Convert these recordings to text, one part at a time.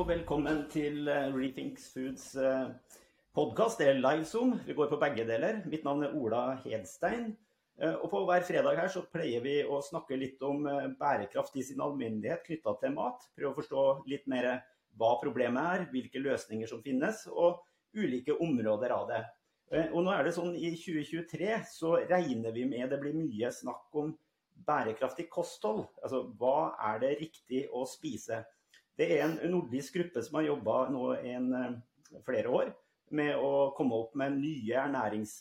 og velkommen til eh, Rethinks Foods eh, podkast. Det er livezoom. Vi går på begge deler. Mitt navn er Ola Hedstein. Eh, og på hver fredag her så pleier vi å snakke litt om bærekraft i sin alminnelighet knytta til mat. Prøve å forstå litt mer hva problemet er, hvilke løsninger som finnes, og ulike områder av det. Og nå er det sånn I 2023 så regner vi med det blir mye snakk om bærekraftig kosthold. Altså hva er det riktig å spise? Det er en nordisk gruppe som har jobba nå en, eh, flere år med å komme opp med nye,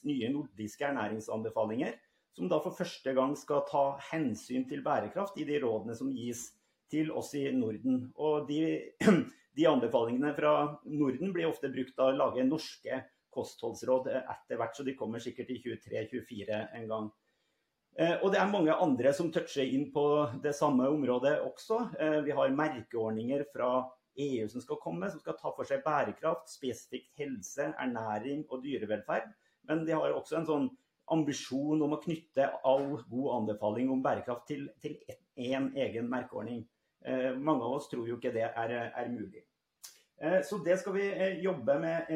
nye, nordiske ernæringsanbefalinger, som da for første gang skal ta hensyn til bærekraft i de rådene som gis til oss i Norden. Og de, de anbefalingene fra Norden blir ofte brukt til å lage norske kostholdsråd etter hvert, så de kommer sikkert i 23-24 en gang. Eh, og det er mange andre som toucher inn på det samme området også. Eh, vi har merkeordninger fra EU som skal komme, som skal ta for seg bærekraft, spesifikt helse, ernæring og dyrevelferd. Men de har også en sånn ambisjon om å knytte all god anbefaling om bærekraft til én egen merkeordning. Eh, mange av oss tror jo ikke det er, er mulig. Så det skal vi jobbe med,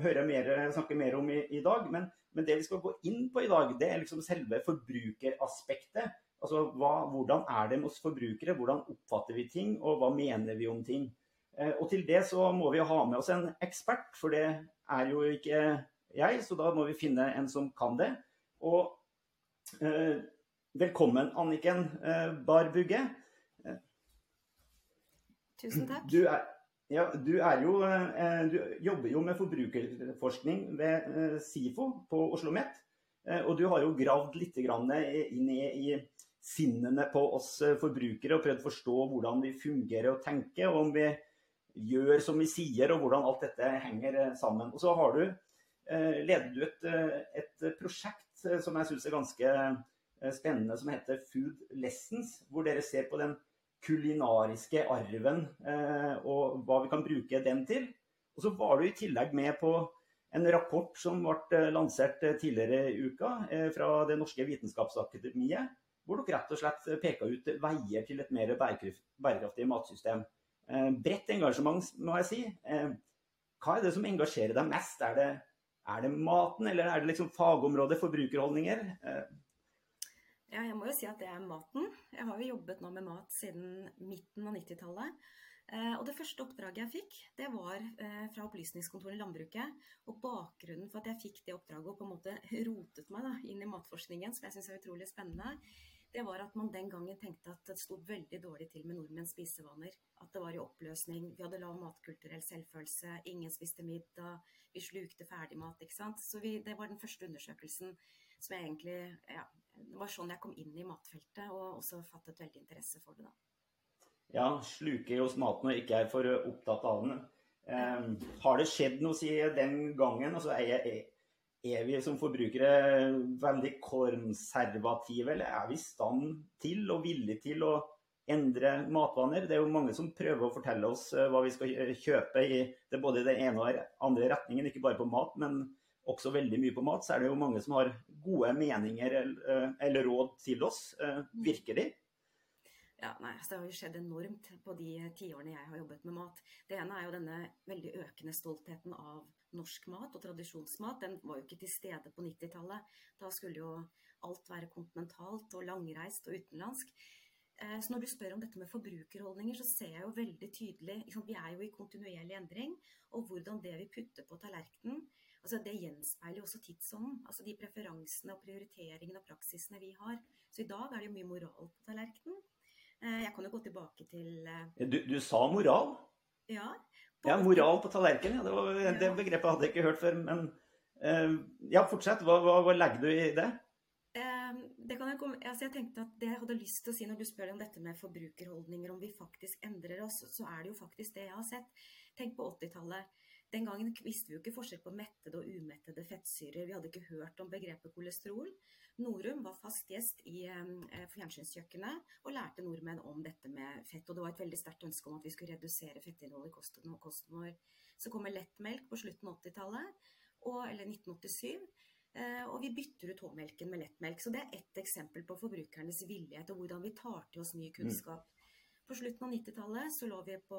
høre mer, snakke mer om i, i dag. Men men det vi skal gå inn på i dag, det er liksom selve forbrukeraspektet. Altså hva, hvordan er det med oss forbrukere, hvordan oppfatter vi ting, og hva mener vi om ting. Eh, og til det så må vi ha med oss en ekspert, for det er jo ikke jeg, så da må vi finne en som kan det. Og eh, velkommen, Anniken eh, Barbugge. Tusen takk. Du er, ja, du, jo, eh, du, jobber jo med forbrukerforskning ved eh, SIFO på Oslo OsloMet. Eh, og du har jo gravd litt inn i, sinnene på oss forbrukere og prøvd å forstå hvordan vi fungerer og tenker, og om vi gjør som vi sier, og hvordan alt dette henger sammen. Og så du, leder du et, et prosjekt som jeg syns er ganske spennende, som heter Food Lessons, hvor dere ser på den kulinariske arven eh, og hva vi kan bruke den til. Og så var du i tillegg med på en rapport som ble eh, lansert eh, tidligere i uka fra Det norske vitenskapsakademiet, hvor dere rett og slett peker ut veier til et mer bærekraftig matsystem. Bredt engasjement, må jeg si. Hva er det som engasjerer deg mest? Er det, er det maten, eller er det liksom fagområdet forbrukerholdninger? Ja, jeg må jo si at det er maten. Jeg har jo jobbet nå med mat siden midten av 90-tallet. Eh, og det første oppdraget jeg fikk, det var eh, fra Opplysningskontoret i landbruket. Og bakgrunnen for at jeg fikk det oppdraget og på en måte rotet meg da, inn i matforskningen, som jeg syns er utrolig spennende, det var at man den gangen tenkte at det sto veldig dårlig til med nordmenns spisevaner. At det var i oppløsning. Vi hadde lav matkulturell selvfølelse, ingen spiste middag, vi slukte ferdigmat. ikke sant. Så vi, det var den første undersøkelsen som jeg egentlig ja, det var sånn jeg kom inn i matfeltet, og også fattet veldig interesse for det da. Ja, sluker hos maten og ikke er for opptatt av den. Um, har det skjedd noe siden den gangen? Altså, er, er, vi som forbrukere veldig konservative, eller er vi i stand til og villige til å endre matvaner? Det er jo mange som prøver å fortelle oss uh, hva vi skal kjøpe i det, både den ene og andre retningen, ikke bare på mat, men også veldig mye på mat, så er det jo mange som har gode meninger eller, eller råd til oss. Eh, virker de? Ja, nei, altså Det har jo skjedd enormt på de tiårene jeg har jobbet med mat. Det ene er jo denne veldig økende stoltheten av norsk mat og tradisjonsmat. Den var jo ikke til stede på 90-tallet. Da skulle jo alt være kontinentalt og langreist og utenlandsk. Eh, så når du spør om dette med forbrukerholdninger, så ser jeg jo veldig tydelig Vi er jo i kontinuerlig endring. Og hvordan det vi putter på tallerkenen, altså det gjenspeiler jo også tidsånden. Altså de preferansene og prioriteringene og praksisene vi har. Så i dag er det jo mye moral på tallerkenen. Eh, jeg kan jo gå tilbake til eh, Du, du sa moral? Ja. ja, moral på tallerkenen. Ja, det, var, det begrepet hadde jeg ikke hørt før. Men uh, ja, fortsett. Hva, hva, hva, legger du i det? det kan jeg, komme, altså jeg tenkte at det jeg hadde lyst til å si når du spør om dette med forbrukerholdninger, om vi faktisk endrer oss, så er det jo faktisk det jeg har sett. Tenk på 80-tallet. Den gangen visste vi jo ikke forskjell på mettede og umettede fettsyrer. Vi hadde ikke hørt om begrepet kolesterol. Norum var fast gjest i eh, fjernsynskjøkkenet og lærte nordmenn om dette med fett. Og det var et veldig sterkt ønske om at vi skulle redusere fettinnholdet i kosten, kosten vår. Så kommer lettmelk på slutten av 80-tallet, eller 1987. Eh, og vi bytter ut H-melken med lettmelk. Så det er ett eksempel på forbrukernes villighet og hvordan vi tar til oss ny kunnskap. På slutten av 90-tallet så lå vi på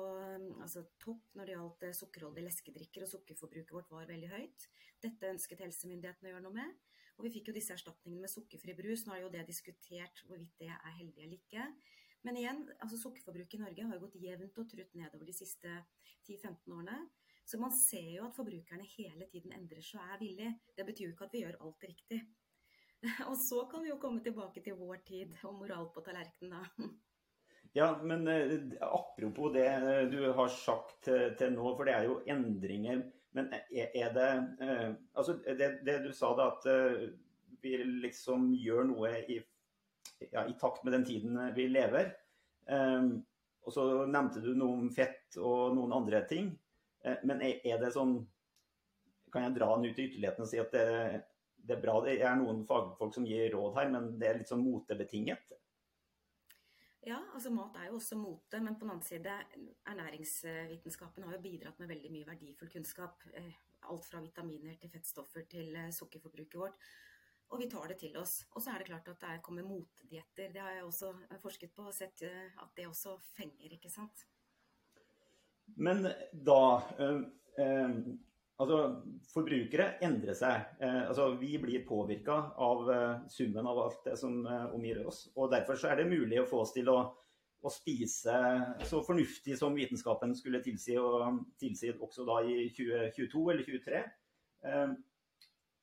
altså, topp når det gjaldt sukkerholdige leskedrikker, og sukkerforbruket vårt var veldig høyt. Dette ønsket helsemyndighetene å gjøre noe med. Og vi fikk jo disse erstatningene med sukkerfri brus. Nå er jo det diskutert hvorvidt det er heldig eller ikke. Men igjen, altså sukkerforbruket i Norge har jo gått jevnt og trutt nedover de siste 10-15 årene. Så man ser jo at forbrukerne hele tiden endrer seg og er villig. Det betyr jo ikke at vi gjør alt riktig. Og så kan vi jo komme tilbake til vår tid og moral på tallerkenen, da. Ja, men eh, apropos det eh, du har sagt til, nå, for det er jo endringer. Men er, er det eh, Altså, det, det, du sa da, at eh, vi liksom gjør noe i, ja, i, takt med den tiden vi lever. Eh, og så nevnte du noe om fett og noen andre ting. Eh, men er, det sånn Kan jeg dra den ut i ytterligheten og si at det, det er bra det er noen fagfolk som gir råd her, men det er litt sånn motebetinget? Ja, altså mat er jo også mote, men på den annen side, ernæringsvitenskapen har jo bidratt med veldig mye verdifull kunnskap. Eh, alt fra vitaminer til fettstoffer til eh, sukkerforbruket vårt. Og vi tar det til oss. Og så er det klart at det kommer motedietter. Det har jeg også forsket på og sett eh, at det også fenger, ikke sant. Men da øh, øh, Altså, forbrukere endrer seg. Eh, altså, vi blir påvirka av eh, summen av alt det som eh, omgir oss. og Derfor er det mulig å få oss til å, å spise så fornuftig som vitenskapen skulle tilsi, og tilsi også da i 2022 eller 2023. Eh,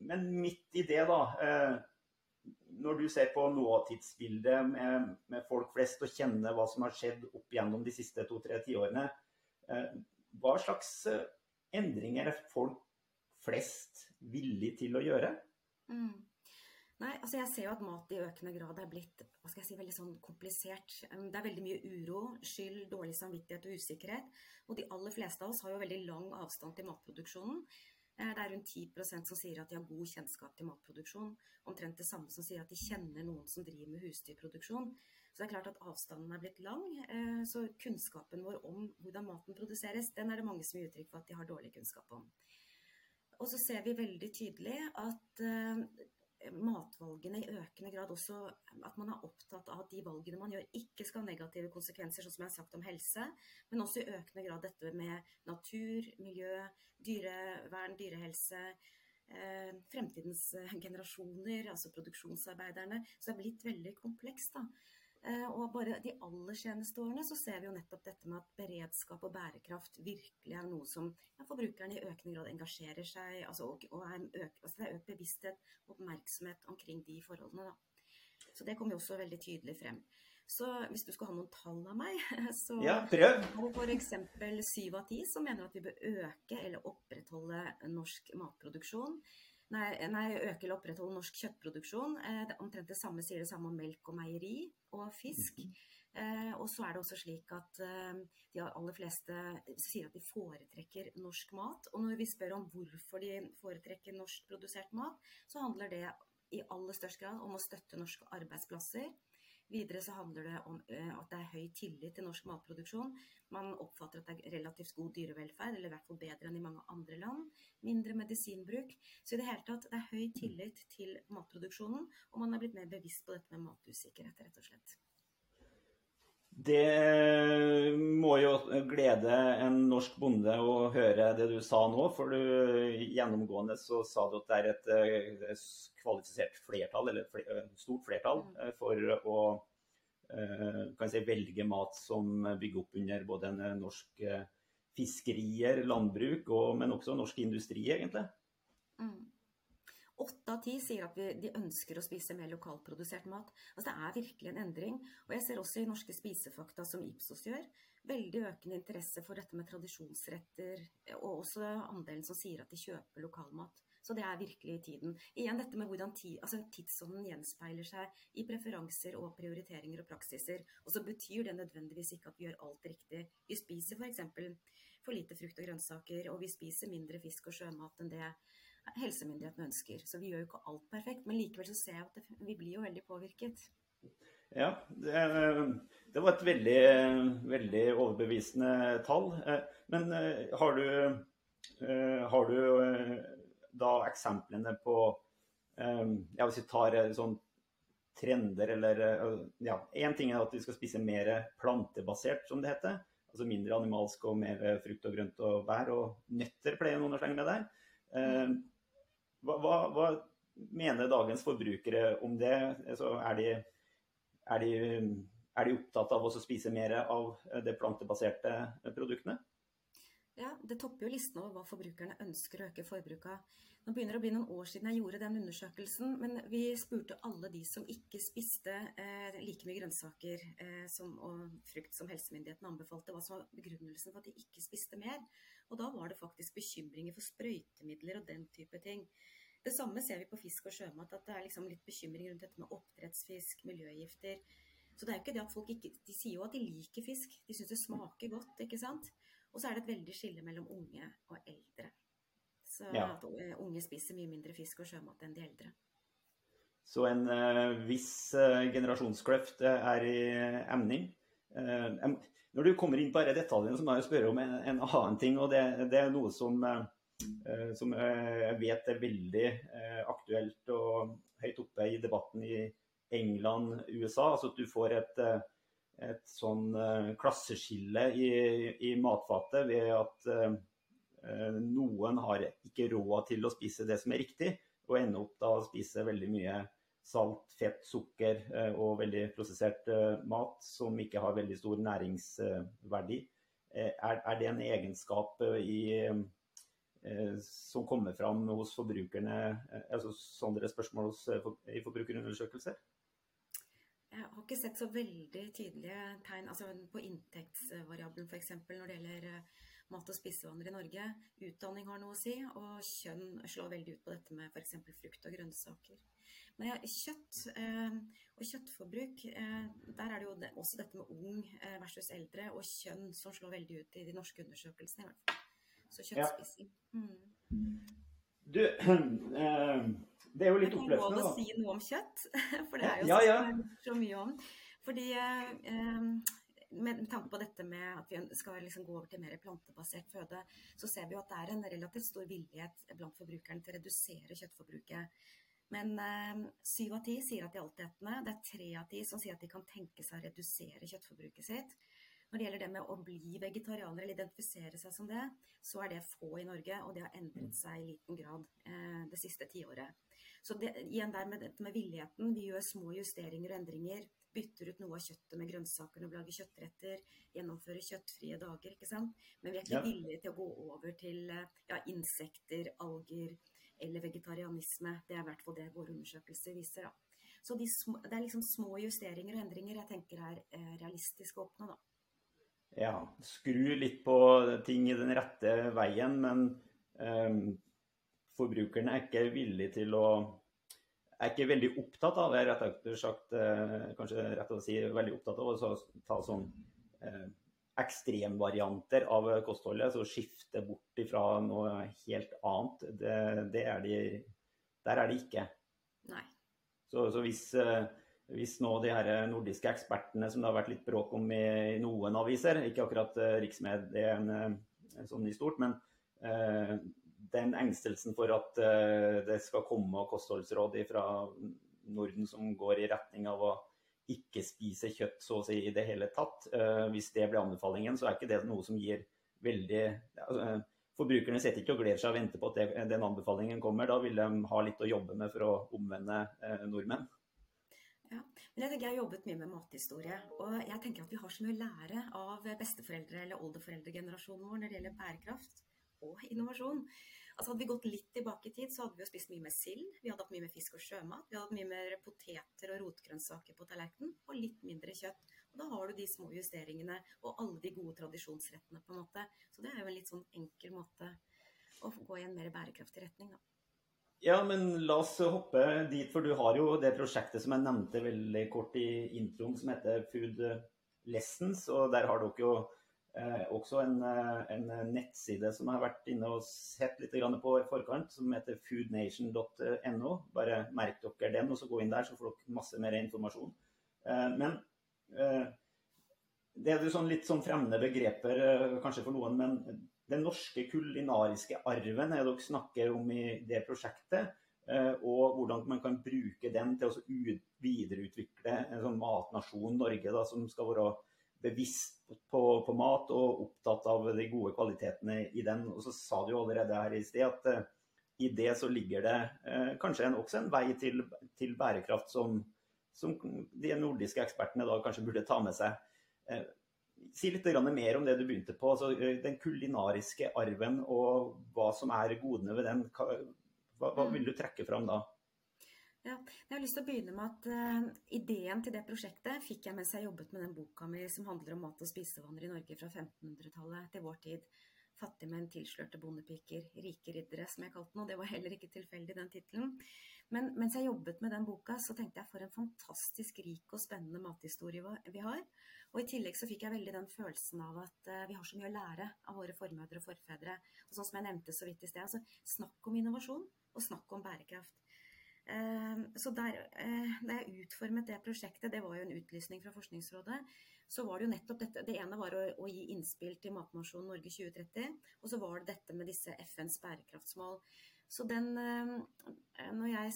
men midt i det, da eh, Når du ser på nåtidsbildet med, med, folk flest og kjenner hva som har skjedd opp gjennom de siste to-tre tiårene, eh, hva slags endringer er folk flest villig til å gjøre? Mm. Nei, altså jeg ser jo at mat i økende grad er blitt hva skal jeg si, veldig sånn komplisert. Um, det er veldig mye uro, skyld, dårlig samvittighet og usikkerhet. Og de aller fleste av oss har jo veldig lang avstand til matproduksjonen. Eh, det er rundt 10% som sier at de har god kjennskap til matproduksjon. Omtrent det samme som sier at de kjenner noen som driver med husdyrproduksjon. Så det er klart at avstanden er blitt lang. Eh, så kunnskapen vår om hvordan maten produseres, den er det mange som gir uttrykk for at de har dårlig kunnskap om. Og så ser vi veldig tydelig at eh, matvalgene i økende grad også At man er opptatt av at de valgene man gjør, ikke skal ha negative konsekvenser, sånn som jeg har sagt om helse. Men også i økende grad dette med natur, miljø, dyrevern, dyrehelse. Eh, fremtidens generasjoner, altså produksjonsarbeiderne. Så det er blitt veldig komplekst. da. Eh, og bare de aller seneste årene så ser vi jo nettopp dette med at beredskap og bærekraft virkelig er noe som ja, forbrukerne i økende grad engasjerer seg altså, og, og øk, altså, det er økt bevissthet og oppmerksomhet omkring de forholdene. Da. Så det kommer jo også veldig tydelig frem. Så hvis du skal ha noen tall av meg, så ja, prøv. er det f.eks. syv av ti som mener at vi bør øke eller opprettholde norsk matproduksjon. Nei, nei, øke eller opprettholde norsk kjøttproduksjon. Eh, det omtrent det samme sier det samme om melk og meieri og fisk. Mhm. Eh, og så er det også slik at eh, de aller fleste sier at de foretrekker norsk mat. Og når vi spør om hvorfor de foretrekker norskprodusert mat, så handler det i aller størst grad om å støtte norske arbeidsplasser Videre så handler det om eh, at det er høy tillit til norsk matproduksjon. Man oppfatter at det er relativt god dyrevelferd, eller i hvert fall bedre enn i mange andre land. Mindre medisinbruk. Så i det hele tatt, det er høy tillit til matproduksjonen, og man er blitt mer bevisst på dette med matusikkerhet, rett og slett. Det må jo glede en norsk bonde å høre det du sa nå. For du, gjennomgående så sa du at det er et, et kvalifisert flertall, eller et stort flertall, mm. eh, for å eh, kan si, velge mat som bygger opp under både en norsk eh, fiskerier, landbruk, og, men også norsk industri, egentlig. Mm. Åtte av ti sier at vi, de ønsker å spise mer lokalprodusert mat. Altså Det er virkelig en endring. Og jeg ser også i norske spisefakta, som Ipsos gjør, veldig økende interesse for dette med tradisjonsretter, og også andelen som sier at de kjøper lokalmat. Så det er virkelig i tiden. Igjen dette med hvordan ti, altså tidsånden gjenspeiler seg i preferanser og prioriteringer og praksiser. Og så betyr det nødvendigvis ikke at vi gjør alt riktig. Vi spiser f.eks. For, for lite frukt og grønnsaker, og vi spiser mindre fisk og sjømat enn det helsemyndighetene ønsker. Så vi gjør jo ikke alt perfekt, men likevel så ser jeg at det, vi blir jo veldig påvirket. Ja, det, det var et veldig, veldig, overbevisende tall. Eh, men eh, har du, eh, har du da eksemplene på ja, Hvis vi tar sånn trender eller Ja, én ting er at vi skal spise mer plantebasert, som det heter. Altså mindre animalsk og mer frukt og grønt og bær. Og nøtter pleier noen å slenge med der. Hva, hva, hva, mener dagens forbrukere om det? Altså, er, de, er, de, er, de, opptatt av å spise mer av de plantebaserte produktene? Ja, Det topper jo listen over hva forbrukerne ønsker å øke forbruket av. Nå begynner det å bli noen år siden jeg gjorde den undersøkelsen, men vi spurte alle de som ikke spiste eh, like mye grønnsaker eh, som, og frukt som helsemyndighetene anbefalte, hva som var begrunnelsen for at de ikke spiste mer. Og da var det faktisk bekymringer for sprøytemidler og den type ting. Det samme ser vi på fisk og sjømat, at det er liksom litt bekymring rundt dette med oppdrettsfisk, miljøgifter. Så det er jo ikke det at folk ikke De sier jo at de liker fisk, de syns det smaker godt, ikke sant. Og så er det et veldig skille mellom unge og eldre. Så ja. at unge spiser mye mindre fisk og sjømat enn de eldre. Så en uh, viss uh, generasjonskløft uh, er i emning. når du kommer inn på disse detaljene, så må jeg spørre om en, en annen ting. og Det, det er noe som, som jeg vet er veldig aktuelt og høyt oppe i debatten i England, USA. Altså at du får et et sånn uh, klasseskille i, i, matfatet ved at uh, noen har ikke råd til å spise det som er riktig, og ender opp da å spise veldig mye salt, fett, sukker uh, og veldig prosessert mat som ikke har veldig stor næringsverdi. Er, er, det en egenskap i, som kommer fram hos forbrukerne, altså sånne spørsmål hos, i forbrukerundersøkelser? Jeg har ikke sett så veldig tydelige tegn altså på inntektsvariabelen f.eks. når det gjelder eh, mat- og spisevaner i Norge. Utdanning har noe å si, og kjønn slår veldig ut på dette med f.eks. frukt og grønnsaker. Men ja, kjøtt eh, og kjøttforbruk, eh, der er det jo også dette med ung versus eldre og kjønn som slår veldig ut i de norske undersøkelsene i hvert fall. Så kjøttspising. Ja. Mm. Du, det er jo litt oppløftende, da. Det er lov å si noe om kjøtt, for det er jo ja, ja. så mye om. Fordi eh, med tanke på dette med at vi skal liksom gå over til mer plantebasert føde, så ser vi jo at det er en relativt stor villighet blant forbrukerne til å redusere kjøttforbruket. Men eh, syv av ti sier at de er altetende. Det er tre av ti som sier at de kan tenke seg å redusere kjøttforbruket sitt. Når det gjelder det med å bli vegetarianer eller identifisere seg som det, så er det få i Norge, og det har endret seg i liten grad eh, det siste tiåret. Så det, igjen der med med villigheten. Vi gjør små justeringer og endringer. Bytter ut noe av kjøttet med grønnsaker når vi lager kjøttretter. Gjennomfører kjøttfrie dager. ikke sant? Men vi er ikke ja. villige til å gå over til ja, insekter, alger eller vegetarianisme. Det er i hvert fall det våre undersøkelser viser. da. Så de små, det er liksom små justeringer og endringer jeg tenker er eh, realistisk å oppnå. da. Ja, skru litt på ting i den rette veien, men um forbrukerne er ikke villige til å er ikke veldig opptatt av, det, rett og sagt, eh, kanskje rett å si veldig opptatt av å ta sånn eh, ekstremvarianter av kostholdet. Så skifte bort ifra noe helt annet. Det, det er de, der er de ikke. Nei. Så, så hvis, eh, hvis, nå de her nordiske ekspertene som det har vært litt bråk om i, noen aviser, ikke akkurat eh, riksmedien eh, sånn i stort, men eh, den engstelsen for at uh, det skal komme kostholdsråd fra Norden som går i retning av å ikke spise kjøtt så å si i det hele tatt. Uh, hvis det blir anbefalingen, så er ikke det noe som gir veldig uh, Forbrukerne sitter ikke og gleder seg og venter på at den anbefalingen kommer. Da vil de ha litt å jobbe med for å omvende nordmenn. Ja, men jeg jeg har jobbet mye med mathistorie. Og jeg tenker at vi har så mye å lære av besteforeldre- eller oldeforeldregenerasjonen vår når det gjelder bærekraft og innovasjon. Altså Hadde vi gått litt tilbake i tid, så hadde vi jo spist mye mer sild. Vi hadde hatt mye mer fisk og sjømat. Vi hadde hatt mye mer poteter og rotgrønnsaker på tallerkenen, og litt mindre kjøtt. Og Da har du de små justeringene og alle de gode tradisjonsrettene, på en måte. Så det er jo en litt sånn enkel måte å gå i en mer bærekraftig retning, da. Ja, men la oss hoppe dit, for du har jo det prosjektet som jeg nevnte veldig kort i introen, som heter Food Lessons. Og der har dere jo Eh, også en, eh, en, nettside som jeg har vært inne og sett litt på i forkant, som heter foodnation.no. Bare merk dere den, og så gå inn der, så får dere masse mer informasjon. Eh, men eh, det er jo sånn litt sånn fremmede begreper eh, kanskje for noen, men den norske kulinariske arven er det dere snakker om i det prosjektet. Og hvordan man kan bruke den til å videreutvikle en sånn matnasjon Norge da, som skal være bevisst på, på, mat og opptatt av de gode kvalitetene i den. Og så sa du jo allerede her i sted at uh, i det så ligger det uh, kanskje en, også en vei til, til bærekraft som, som, de nordiske ekspertene da kanskje burde ta med seg. Uh, si litt mer om det du begynte på. Altså, den kulinariske arven og hva som er godene ved den. Hva, hva vil du trekke fram da? Ja, jeg har lyst til å begynne med at uh, Ideen til det prosjektet fikk jeg mens jeg jobbet med den boka mi som handler om mat- og spisevaner i Norge fra 1500-tallet til vår tid. Fattige menn, tilslørte bondepiker, rike riddere, som jeg kalte den. Og det var heller ikke tilfeldig, den tittelen. Men mens jeg jobbet med den boka, så tenkte jeg for en fantastisk rik og spennende mathistorie vi har. Og i tillegg så fikk jeg veldig den følelsen av at uh, vi har så mye å lære av våre formødre og forfedre. Og sånn som jeg nevnte så vidt i sted, altså snakk om innovasjon og snakk om bærekraft. Ehm, så der, eh, da jeg utformet det prosjektet, det var jo en utlysning fra Forskningsrådet, så var det jo nettopp dette. Det ene var å, å gi innspill til Matnasjonen Norge 2030, og så var det dette med disse FNs bærekraftsmål. Så den eh, Når jeg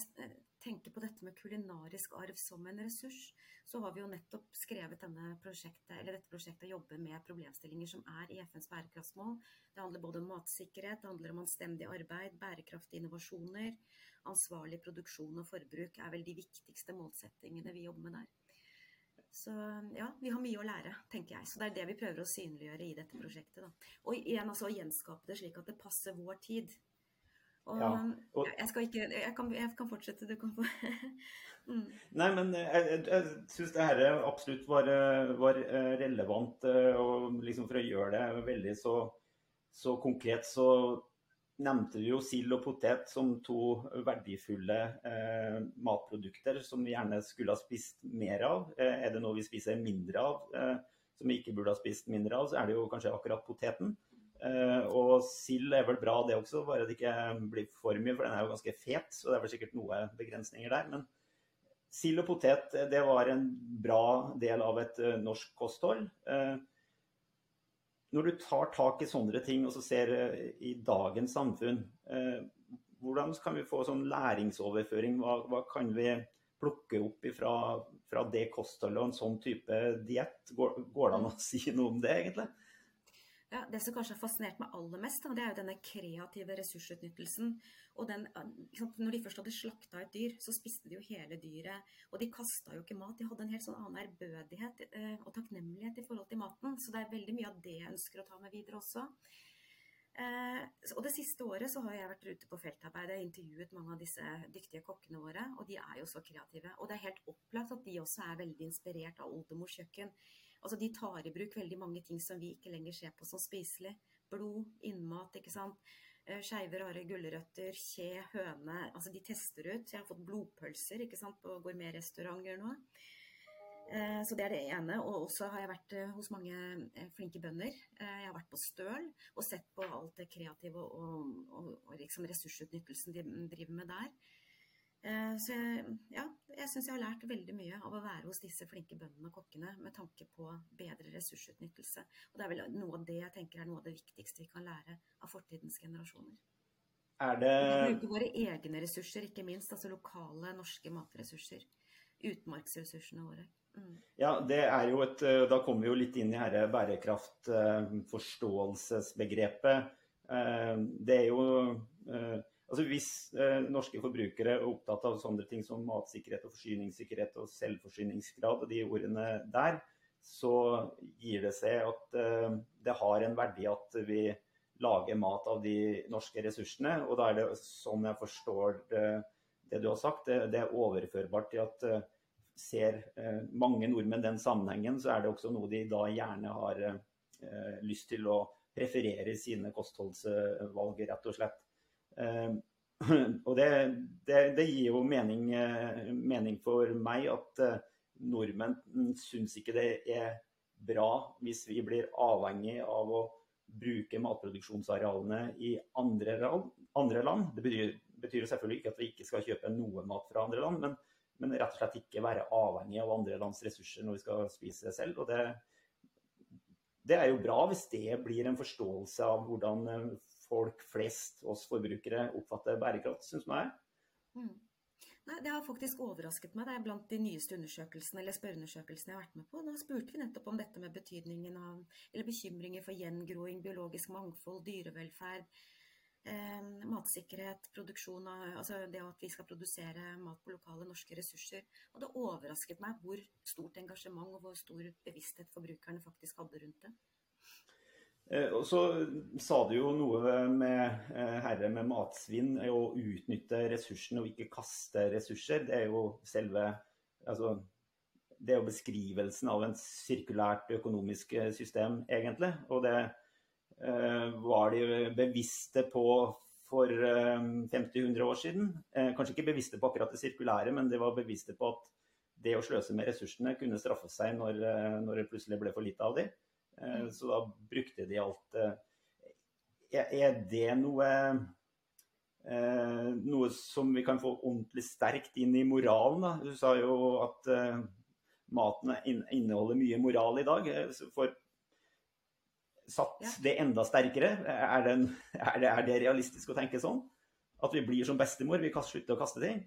tenker på dette med kulinarisk arv som en ressurs, så har vi jo nettopp skrevet prosjektet, eller dette prosjektet jobber med problemstillinger som er i FNs bærekraftsmål. Det handler både om matsikkerhet, det handler om anstendig arbeid, bærekraftige innovasjoner ansvarlig produksjon og forbruk er vel de viktigste målsettingene vi jobber med der. Så ja, vi har mye å lære, tenker jeg. Så det er det vi prøver å synliggjøre i dette prosjektet. Da. Og igjen altså å gjenskape det slik at det passer vår tid. Og, ja, og jeg skal ikke jeg kan, jeg kan fortsette, du kan få mm. Nei, men jeg, jeg, jeg syns det her absolutt var, var relevant. Og liksom for å gjøre det veldig så, så konkret, så nevnte du jo sild og potet som to verdifulle eh, matprodukter som vi gjerne skulle ha spist mer av. Eh, er det noe vi spiser mindre av, eh, som vi ikke burde ha spist mindre av, så er det jo kanskje akkurat poteten. Eh, og sild er vel bra det også, bare det ikke blir for mye, for den er jo ganske fet. Så det er vel sikkert noe begrensninger der. Men sild og potet det var en bra del av et uh, norsk kosthold. Når du tar tak i sånne ting og så ser eh, i dagens samfunn, eh, hvordan kan vi få sånn læringsoverføring? Hva, hva kan vi plukke opp fra, fra det kostholdet og en sånn type diett? Går, går, det an å si noe om det, egentlig? Ja, det som kanskje har fascinert meg aller mest, det er jo denne kreative ressursutnyttelsen. Og den, når de først hadde slakta et dyr, så spiste de jo hele dyret. Og de kasta jo ikke mat. De hadde en helt sånn annen ærbødighet eh, og takknemlighet i forhold til maten. Så det er veldig mye av det jeg ønsker å ta med videre også. Eh, og det siste året så har jeg vært ute på feltarbeid. og intervjuet mange av disse dyktige kokkene våre, og de er jo så kreative. Og det er helt opplagt at de også er veldig inspirert av oldemors kjøkken. Altså de tar i bruk veldig mange ting som vi ikke lenger ser på som spiselig. Blod, innmat, ikke sant. Eh, skeive, rare gulrøtter, kje, høne. Altså de tester ut. Jeg har fått blodpølser ikke sant, på gourmetrestauranter nå. Eh, så det er det ene. Og også har jeg vært eh, hos mange flinke bønder. Jeg har vært på Støl og sett på alt det kreative og, og, og liksom ressursutnyttelsen de driver med der. Eh, så ja, jeg syns jeg har lært veldig mye av å være hos disse flinke bøndene og kokkene med tanke på bedre ressursutnyttelse. Og det er vel noe av det jeg tenker er noe av det viktigste vi kan lære av fortidens generasjoner. Er det Vi bruker våre egne ressurser, ikke minst. Altså lokale norske matressurser. Utmarksressursene våre. Mm. Ja, det er jo et eh, Da kommer vi jo litt inn i dette bærekraftforståelsesbegrepet. Eh, det er jo Altså Hvis eh, norske forbrukere er opptatt av sånne ting som matsikkerhet og forsyningssikkerhet og selvforsyningsgrad og de ordene der, så gir det seg at eh, det har en verdi at vi lager mat av de norske ressursene. Og da er det sånn jeg forstår det, det du har sagt, det, det, er overførbart til at eh, ser eh, mange nordmenn den sammenhengen, så er det også noe de da gjerne har eh, lyst til å preferere i sine kostholdsvalg, rett og slett. Eh, og det, det, det, gir jo mening, eh, mening, for meg at eh, nordmenn syns ikke det er bra hvis vi blir avhengig av å bruke matproduksjonsarealene i andre, andre land. Det betyr, betyr, selvfølgelig ikke at vi ikke skal kjøpe noe mat fra andre land, men, men, rett og slett ikke være avhengig av andre lands ressurser når vi skal spise det selv. Og det, det er jo bra hvis det blir en forståelse av hvordan folk flest, oss forbrukere, oppfatter bærekraft, syns jeg. Mm. Nei, Det har faktisk overrasket meg. Det er blant de nyeste undersøkelsene eller spørreundersøkelsene jeg har vært med på. Da spurte vi nettopp om dette med betydningen av, eller bekymringer for gjengroing, biologisk mangfold, dyrevelferd, eh, matsikkerhet, produksjon av Altså det at vi skal produsere mat på lokale norske ressurser. Og det overrasket meg hvor stort engasjement og hvor stor bevissthet forbrukerne faktisk hadde rundt det. Eh, og så sa du jo noe med eh, herre med matsvinn, å utnytte ressursene og ikke kaste ressurser. Det er jo selve altså, det er jo beskrivelsen av en sirkulært økonomisk eh, system, egentlig. Og det eh, var de bevisste på for eh, 50-100 år siden. Eh, kanskje ikke bevisste på akkurat det sirkulære, men de var bevisste på at det å sløse med ressursene kunne straffe seg når, når det plutselig ble for lite av dem. Eh, så da brukte de alt eh, Er det noe eh, noe som vi kan få ordentlig sterkt inn i moralen? Da? Du sa jo at maten inneholder mye moral i dag. For satt det enda sterkere? Er det, er, det, er det, realistisk å tenke sånn? At vi blir som bestemor, vi kan slutte å kaste ting?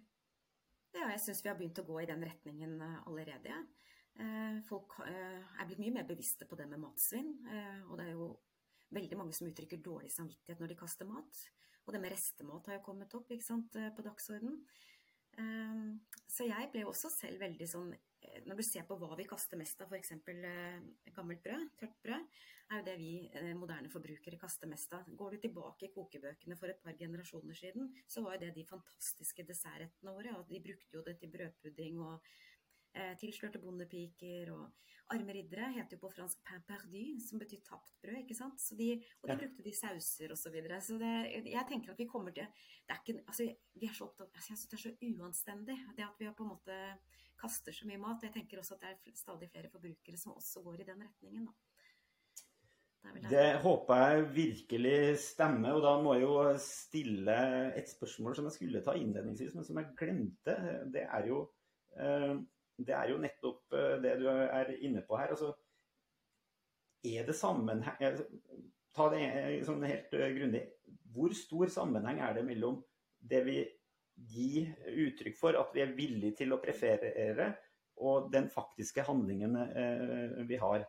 Ja, jeg syns vi har begynt å gå i den retningen allerede. Ja. Eh, folk eh, er blitt mye mer bevisste på det med matsvinn. Eh, og det er jo veldig mange som uttrykker dårlig samvittighet når de kaster mat. Og det med restemat har jo kommet opp sant, på dagsorden. Så jeg ble jo også selv veldig sånn Når du ser på hva vi kaster mest av, f.eks. gammelt brød, tørt brød, er jo det vi moderne forbrukere kaster mest av. Går du tilbake i kokebøkene for et par generasjoner siden, så var jo det de fantastiske dessertrettene våre. Og de brukte jo det til brødpudding og tilslørte bondepiker og arme riddere heter jo på fransk pain perdu, som betyr tapt brød. ikke sant? De, og de brukte de sauser osv. Så, videre. så det, jeg tenker at vi kommer til det er ikke, altså, Vi er så opptatt altså, Jeg syns det er så uanstendig det at vi har på en måte kaster så mye mat. Jeg tenker også at det er stadig flere forbrukere som også går i den retningen. da. Det, det håper jeg virkelig stemmer. Og da må jeg jo stille et spørsmål som jeg skulle ta innledningsvis, men som jeg glemte. Det er jo eh, det er jo nettopp eh, det du er inne på her. Altså, er det sammenheng eh, Ta det eh, sånn helt grundig. Hvor stor sammenheng er det mellom det vi gir uttrykk for at vi er villige til å preferere, og den faktiske handlingen vi har?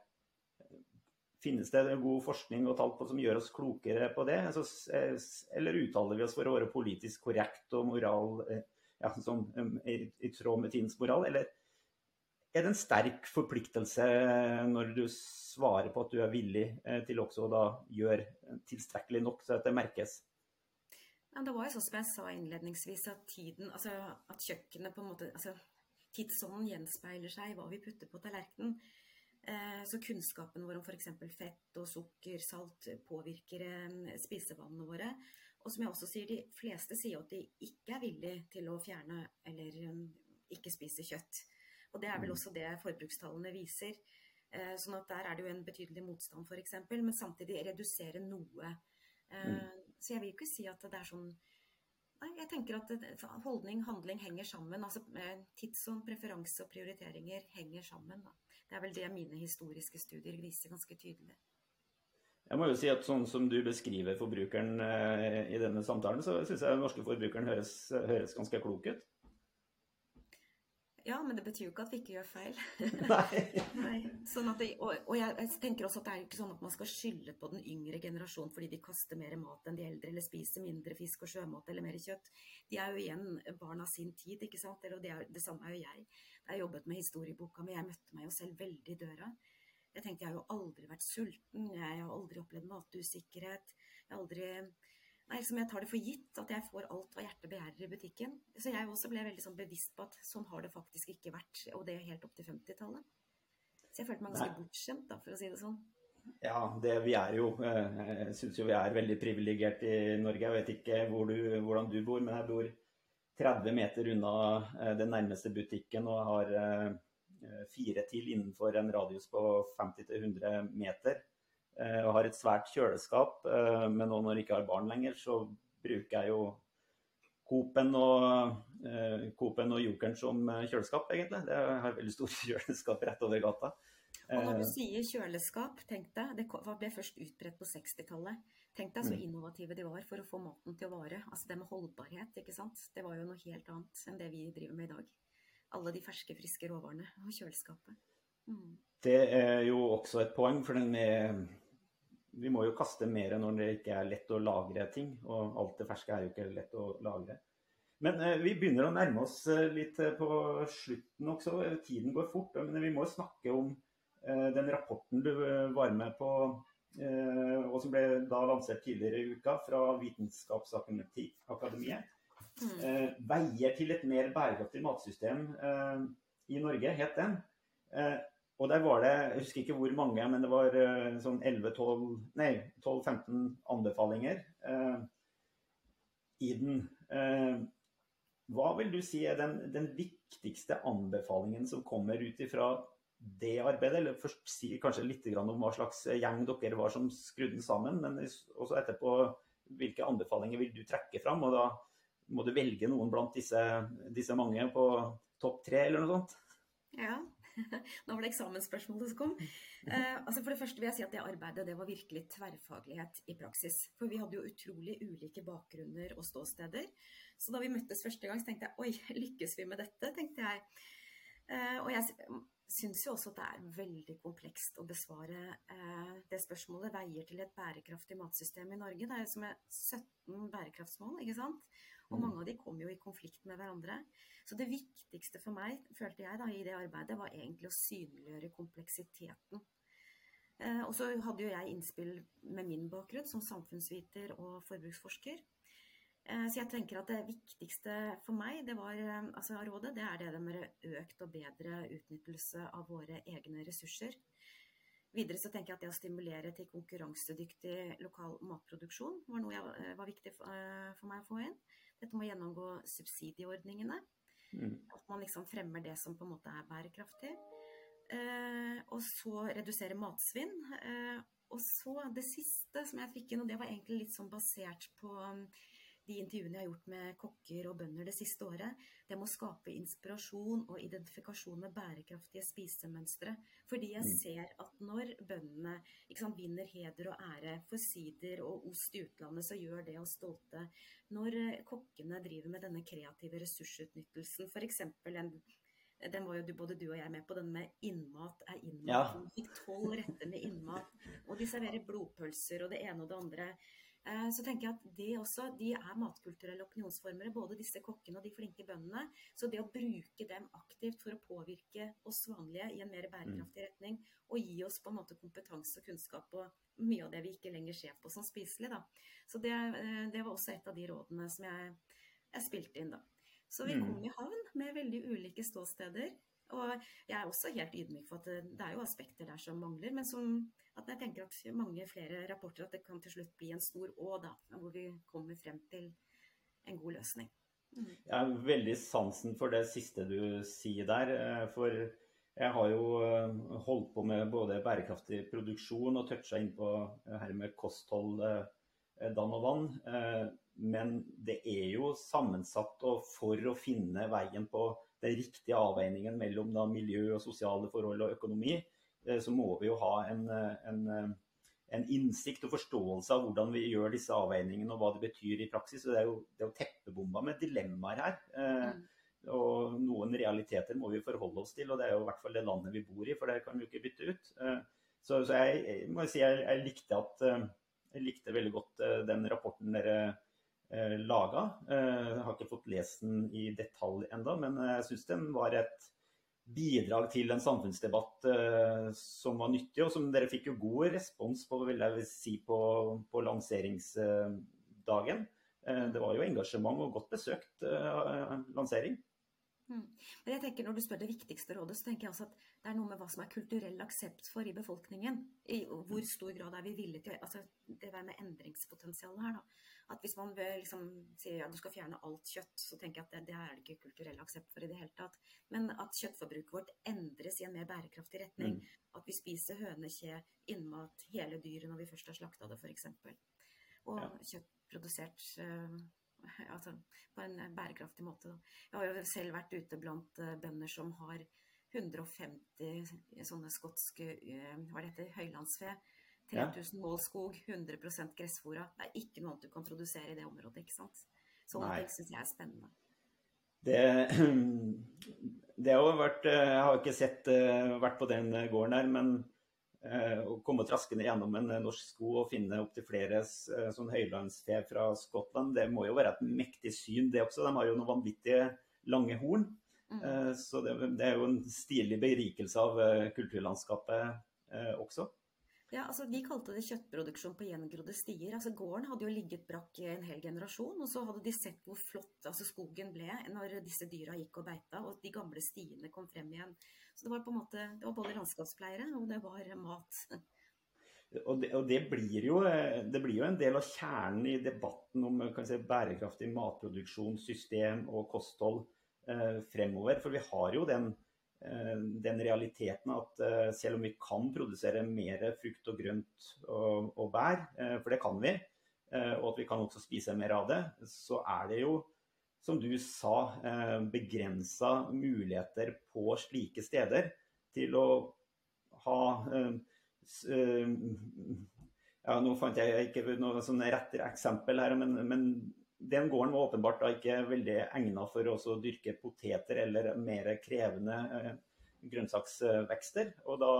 Finnes det god forskning og tall på som gjør oss klokere på det? Altså, eller uttaler vi oss for å være politisk korrekt og moral ja, sånn, i, i tråd med tidens moral? Eller er det en sterk forpliktelse når du svarer på at du er villig eh, til også å gjøre tilstrekkelig nok til at det merkes? Ja, det var jo sånn som jeg sa innledningsvis, at tiden, altså at kjøkkenet på en måte altså Tidsånden gjenspeiler seg i hva vi putter på tallerkenen. Eh, så kunnskapen vår om f.eks. fett og sukker, salt påvirker eh, spisevannene våre. Og som jeg også sier, de fleste sier at de ikke er villige til å fjerne eller ikke spise kjøtt. Og det er vel mm. også det forbrukstallene viser. Eh, sånn at der er det jo en betydelig motstand f.eks., men samtidig redusere noe. Eh, mm. Så jeg vil ikke si at det er sånn Nei, jeg tenker at holdning, handling henger sammen. altså Tidsånd, preferanse og prioriteringer henger sammen. Da. Det er vel det mine historiske studier viser ganske tydelig. Jeg må jo si at Sånn som du beskriver forbrukeren eh, i denne samtalen, så syns jeg den norske forbrukeren høres, høres ganske klok ut. Ja, men det betyr jo ikke at vi ikke gjør feil. Nei. Nei. Sånn det, og, og jeg, jeg, tenker også at det er ikke sånn at man skal skylde på den yngre generasjonen fordi de kaster mer mat enn de eldre, eller spiser mindre fisk og sjømat eller mer kjøtt. De er jo igjen barn av sin tid, ikke sant. Eller, og det, er, det samme er jo jeg. Jeg har jobbet med historieboka, men jeg møtte meg jo selv veldig i døra. Jeg tenkte jeg har jo aldri vært sulten, jeg har aldri opplevd matusikkerhet. Jeg har aldri Nei, liksom jeg tar det for gitt at jeg får alt hva hjertet begjærer i butikken. Så jeg også ble veldig sånn bevisst på at sånn har det faktisk ikke vært, og det helt opp til 50-tallet. Så jeg følte meg ganske bortskjemt, da, for å si det sånn. Ja, det, vi er jo eh, Jeg syns jo vi er veldig privilegert i Norge. Jeg vet ikke hvor du, hvordan du bor, men jeg bor 30 meter unna eh, den nærmeste butikken og har eh, fire til innenfor en radius på 50-100 meter. Eh, og har et svært kjøleskap. Eh, men nå når jeg ikke har barn lenger, så bruker jeg jo Coop-en og, uh, og Jokeren som kjøleskap, egentlig. Det har veldig stort kjøleskap rett over gata. Og når du sier kjøleskap, tenk deg, det ble først utbredt på 60-tallet. Tenk deg så mm. innovative de var for å få maten til å vare. Altså det med holdbarhet, ikke sant. Det var jo noe helt annet enn det vi driver med i dag. Alle de ferske, friske råvarene og kjøleskapet. Mm. Det er jo også et poeng, for den med, vi må jo kaste mer når det ikke er lett å lagre ting. Og alt det ferske er jo ikke lett å lagre. Men eh, vi begynner å nærme oss eh, litt eh, på slutten også. Tiden går fort. Men vi må jo snakke om Eh, den rapporten du eh, var med på, eh, og som ble da lansert tidligere i uka fra Vitenskapsakademiet, mm. 'Veier til et mer bærekraftig matsystem i Norge', het den. Og der var det, jeg husker ikke hvor mange, men det var sånn 11-12-15 anbefalinger i den. Hva vil du si er den, den viktigste anbefalingen som kommer ut ifra det arbeidet? Eller først si kanskje litt om hva slags gjeng dere var som skrudde den sammen, men også etterpå hvilke anbefalinger vil du trekke fram? Og da må du velge noen blant disse, disse mange på topp tre, eller noe sånt? Ja. Nå var det eksamensspørsmålet som kom. Eh, altså for det første vil jeg si at det arbeidet det var virkelig tverrfaglighet i praksis. For vi hadde jo utrolig ulike bakgrunner og ståsteder. Så da vi møttes første gang, så tenkte jeg oi, lykkes vi med dette? tenkte jeg. Eh, og jeg syns jo også at det er veldig komplekst å besvare eh, det spørsmålet. Veier til et bærekraftig matsystem i Norge. Det er som er 17 bærekraftsmål, ikke sant. Og mm. mange av de kom jo i konflikt med hverandre. Så det viktigste for meg, følte jeg da i det arbeidet, var egentlig å synliggjøre kompleksiteten. Eh, og så hadde jo jeg innspill med min bakgrunn som samfunnsviter og forbruksforsker. Eh, så jeg tenker at det viktigste for meg det var, altså, av rådet, det er det med økt og bedre utnyttelse av våre egne ressurser. Videre så tenker jeg at det å stimulere til konkurransedyktig lokal matproduksjon var noe jeg, eh, var viktig for, for, meg å få inn. Dette må gjennomgå subsidieordningene. Mm. At man liksom fremmer det som på en måte er bærekraftig. Eh, og så redusere matsvinn. Eh, og så det siste som jeg fikk inn, og det var egentlig litt sånn basert på de intervjuene jeg har gjort med kokker og bønder det siste året, det må skape inspirasjon og identifikasjon med bærekraftige spisemønstre. Fordi jeg mm. ser at når bøndene sant, vinner heder og ære for sider og ost i utlandet, så gjør det oss stolte. Når eh, kokkene driver med denne kreative ressursutnyttelsen, f.eks. en den var jo både du og jeg med på, den med innmat er innmat. Ja. De fikk tolv retter med innmat. Og de serverer blodpølser og det ene og det andre. Eh, så tenker jeg at de også, de er matkulturelle opinionsformere, både disse kokkene og de flinke bøndene. Så det å bruke dem aktivt for å påvirke oss vanlige i en mer bærekraftig mm. retning, og gi oss på en måte kompetanse og kunnskap på mye av det vi ikke lenger ser på som spiselig, da. Så det, eh, det var også et av de rådene som jeg, jeg spilte inn, da. Så vi kom mm. i havn med veldig ulike ståsteder. Og jeg er også helt ydmyk for at det, er jo aspekter der som mangler, men som at jeg tenker at mange flere rapporter at det kan til slutt bli en stor å, da, hvor vi kommer frem til en god løsning. Mm. Jeg har veldig sansen for det siste du sier der. Eh, for jeg har jo eh, holdt på med både bærekraftig produksjon og toucha inn på her med kosthold, eh, dann og vann. Men det er jo sammensatt, og for å finne veien på den riktige avveiningen mellom da, miljø og sosiale forhold og økonomi, eh, så må vi jo ha en, eh, en, eh, en, innsikt og forståelse av hvordan vi gjør disse avveiningene og hva det betyr i praksis. Så det er jo, det er jo teppebomba med dilemmaer her. Mm. Og noen realiteter må vi forholde oss til, og det er jo i hvert fall det landet vi bor i, for det kan vi jo ikke bytte ut. Så, så jeg, jeg, må si jeg, jeg likte at jeg likte veldig godt den rapporten dere eh, laga. Eh, jeg har ikke fått lest den i detalj enda, men jeg syns den var et bidrag til en samfunnsdebatt eh, som var nyttig, og som dere fikk jo god respons på, vil jeg si, på, på lanseringsdagen. Det var jo engasjement og godt besøkt lansering. Mm. Men jeg tenker Når du spør det viktigste rådet, så tenker jeg også at det er noe med hva som er kulturell aksept for i befolkningen. I hvor stor grad er vi villige til altså Det der med endringspotensialet her, da. At hvis man liksom sier at du skal fjerne alt kjøtt, så tenker jeg at det, det er det ikke kulturell aksept for i det hele tatt. Men at kjøttforbruket vårt endres i en mer bærekraftig retning. Mm. At vi spiser hønekje, innmat, hele dyret når vi først har slakta det, f.eks. Og ja. kjøtt produsert uh, altså, på en bærekraftig måte. Jeg har jo selv vært ute blant uh, bønder som har 150 sånne skotske hva det heter, høylandsfe. 3000 mål skog, 100 gressfora. Det er ikke noe annet du kan produsere i det området. ikke sant? Sånne ting syns jeg er spennende. Det, det, har vært Jeg har ikke sett, vært på den gården der, men Eh, å komme traskende gjennom en eh, norsk sko og finne opptil flere eh, sånn høylandsfe fra Skottland, det må jo være et mektig syn, det også. De har jo noen vanvittige lange horn. Mm. Så det, det, er jo en stilig berikelse av kulturlandskapet også. Ja, altså De kalte det kjøttproduksjon på gjengrodde stier. Altså Gården hadde jo ligget brakk en hel generasjon, og så hadde de sett hvor flott altså, skogen ble når disse dyra gikk og beita, og de gamle stiene kom frem igjen. Så det var på en måte, det var både landskapspleiere og det var mat. Og det, og det, blir jo, det, blir jo, en del av kjernen i debatten om si, bærekraftig matproduksjon, system og kosthold eh, fremover. For vi har jo den Eh, den realiteten at eh, selv om vi kan produsere mer frukt og grønt og, og bær, eh, for det kan vi, og at vi kan også spise mer av det, så er det jo, som du sa, begrensa muligheter på slike steder til å ha ja, Nå fant jeg ikke noe sånn rett eksempel her, men, men den gården var åpenbart ikke veldig egnet for å dyrke poteter eller mer krevende eh, grønnsaksvekster. Og da,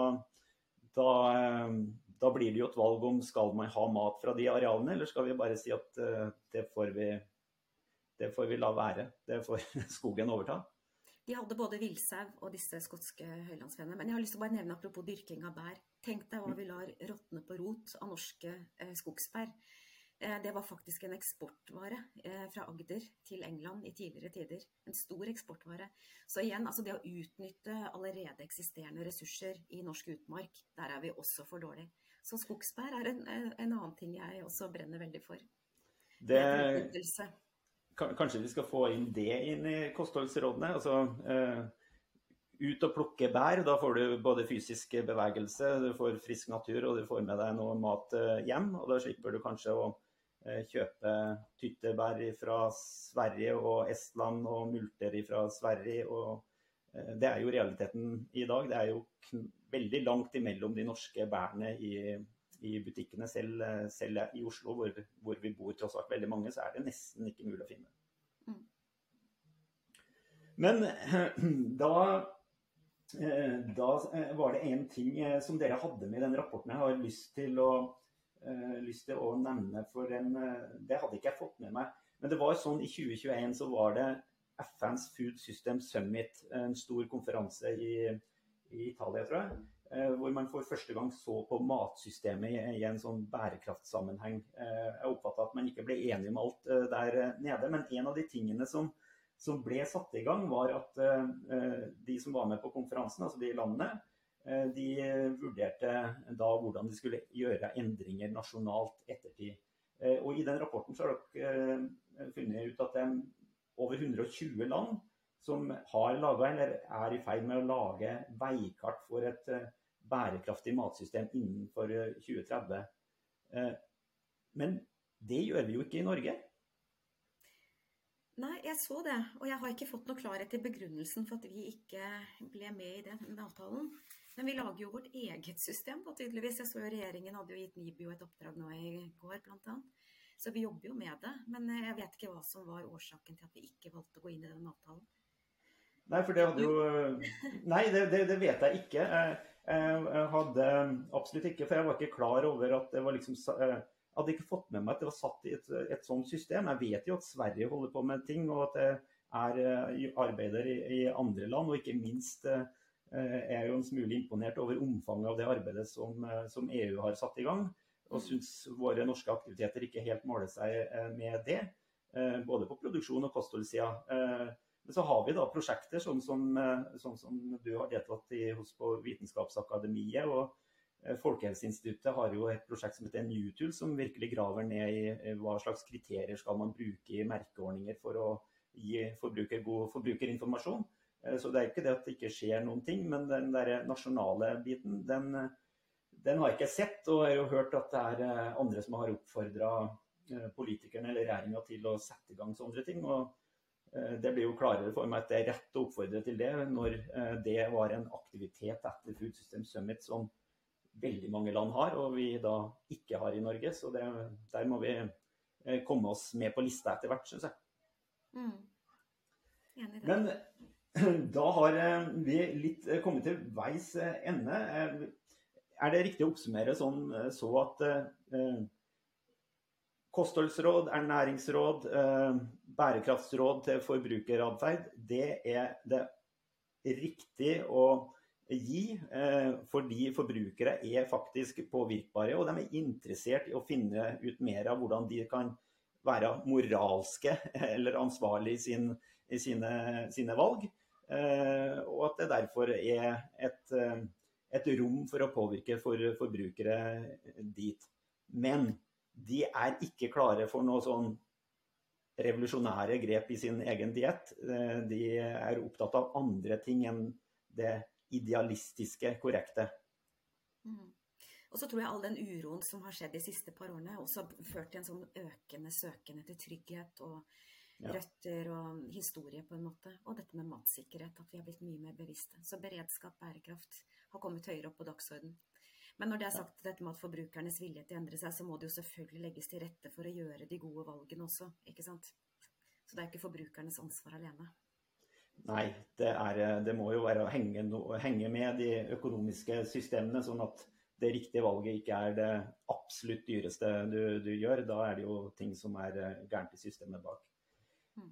da, eh, da, blir det jo et valg om skal man ha mat fra de arealene, eller skal vi bare si at eh, det får vi, det får vi la være. Det får skogen overta. De hadde både villsau og disse skotske høylandsfene. Men jeg har lyst til å bare nevne apropos dyrking av bær. Tenk deg hva vi lar råtne på rot av norske eh, skogsbær. Eh, det var faktisk en eksportvare eh, fra Agder til England i tidligere tider. En stor eksportvare. Så igjen, altså det å utnytte allerede eksisterende ressurser i norsk utmark, der er vi også for dårlig. Så skogsbær er en, en annen ting jeg også brenner veldig for. Det, kanskje vi skal få inn det inn i kostholdsrådene? Altså, eh, ut og plukke bær. Da får du både fysisk bevegelse, du får frisk natur og du får med deg noe mat eh, hjem. Og da slipper du kanskje å Eh, kjøpe tyttebær fra Sverige og Estland og multer fra Sverige. Og det er jo realiteten i dag. Det er jo veldig langt imellom de norske bærene i, i butikkene. Selv, selv, i Oslo, hvor, hvor, vi bor tross alt veldig mange, så er det nesten ikke mulig å finne. Mm. Men da, eh, da var det en ting som dere hadde med i den rapporten jeg har lyst til å lyst til å nevne, for en, uh, det hadde ikke jeg fått med meg. Men det var sånn i 2021 så var det FNs Food System Summit, en stor konferanse i, i Italia, tror jeg. Uh, hvor man for første gang så på matsystemet i, en sånn bærekraftsammenheng. jeg oppfatta at man ikke ble enige om alt der nede, men en av de tingene som, som ble satt i gang, var at de som var med på konferansen, altså de landene, Eh, de vurderte da hvordan de skulle gjøre endringer nasjonalt ettertid. Eh, og I den rapporten så har dere eh, funnet ut at det er over 120 land som har laga eller er i ferd med å lage veikart for et bærekraftig matsystem innenfor 2030. Men det gjør vi jo ikke i Norge. Nei, jeg så det. Og jeg har ikke fått noe klarhet i begrunnelsen for at vi ikke ble med i den avtalen. Men vi lager jo vårt eget system, da, tydeligvis. Jeg så jo regjeringen hadde jo gitt NIBIO et oppdrag nå i går, bl.a. Så vi jobber jo med det. Men eh, jeg vet ikke hva som var årsaken til at vi ikke valgte å gå inn i den avtalen. Nei, for det hadde jo Nei, det, det, det vet jeg ikke. Jeg, jeg, hadde absolutt ikke, for jeg var ikke klar over at det var liksom Jeg hadde ikke fått med meg at det var satt i et, et sånt system. Jeg vet jo at Sverige holder på med ting, og at det er eh, arbeider i, i andre land, og ikke minst Eh, jeg er jo en smule imponert over omfanget av det arbeidet som, eh, som EU har satt i gang. Og syns våre norske aktiviteter ikke helt måler seg eh, med det. Både på produksjon og kostholdssida. Men så har vi da prosjekter sånn som, sånn som du har deltatt i hos på Vitenskapsakademiet. og Folkehelseinstituttet har jo et prosjekt som heter Newtool, som virkelig graver ned i hva slags kriterier skal man bruke i merkeordninger for å gi forbruker god forbrukerinformasjon. Eh, så det er ikke det at det ikke skjer noen ting, men den der nasjonale biten, den, den har jeg ikke sett. Og jeg har jo hørt at det er eh, andre som har oppfordra eh, politikerne eller regjeringa til å sette i gang sånne ting. Og det blir jo klarere for meg at det er rett å oppfordre til det, når det var en aktivitet etter Food System Summit som veldig mange land har, og vi da ikke har i Norge. Så det, der må vi komme oss med på lista etter hvert, syns jeg. Mm. Men da har vi litt kommet til veis ende. Er det riktig å oppsummere sånn så at kostholdsråd, ernæringsråd, eh, bærekraftsråd til forbrukeratferd, det er det riktig å gi. Eh, fordi forbrukere er faktisk påvirkbare, og de er interessert i å finne ut mer av hvordan de kan være moralske eller ansvarlige i, sin, i sine, sine, valg. Eh, og at det derfor er et, et rom for å påvirke for forbrukere dit. Men de er ikke klare for noe sånn revolusjonære grep i sin egen diett. Eh, de er opptatt av andre ting enn det idealistiske, korrekte. Mm. Og så tror jeg all den uroen som har skjedd de siste par årene, også har ført til en sånn økende søken etter trygghet og ja. røtter og historie, på en måte. Og dette med matsikkerhet, at vi har blitt mye mer bevisste. Så beredskap, bærekraft har kommet høyere opp på dagsorden. Men når det er sagt dette med at forbrukernes vilje til å endre seg, så må det jo selvfølgelig legges til rette for å gjøre de gode valgene også, ikke sant. Så det er ikke forbrukernes ansvar alene. Nei, det, er, det må jo være å henge, henge, med de økonomiske systemene, sånn at det riktige valget ikke er det absolutt dyreste du, du gjør. Da er det jo ting som er eh, gærent i systemet bak. Mm.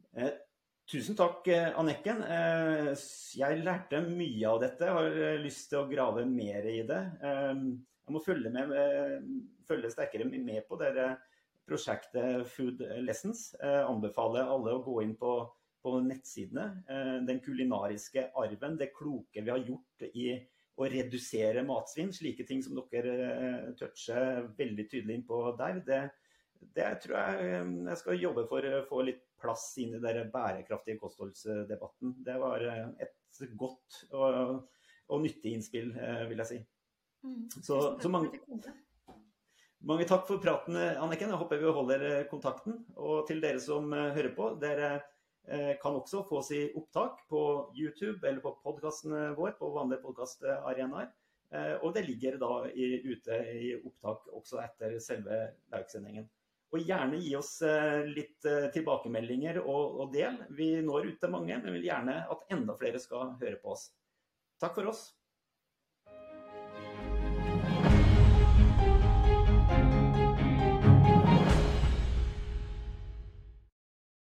Eh, Tusen takk, Annekken. Eh, jeg lærte mye av dette. Har eh, lyst til å grave mer i det. Jeg må følge, med, følge sterkere med på dette prosjektet Food Lessons. Jeg anbefaler alle å gå inn på, på nettsidene. Den kulinariske arven, det kloke vi har gjort i å redusere matsvinn. Slike ting som dere toucher veldig tydelig inn på der. Det, det tror jeg jeg skal jobbe for å få litt plass inn i den bærekraftige kostholdsdebatten. Det var eh, et godt og, og nyttig innspill, eh, vil jeg si. Mm. Så, så mange, mange, takk for praten, Anniken. Jeg håper vi holder eh, kontakten. Og til dere som hører på, dere kan også få si opptak på YouTube eller på podkasten vår på vanlige podkastarenaer. Og det ligger da i, ute i opptak også etter selve livesendingen. Og gjerne gi oss eh, litt eh, tilbakemeldinger og, og del. Vi når ut til mange, men vil gjerne at enda flere skal høre på oss. Takk for oss.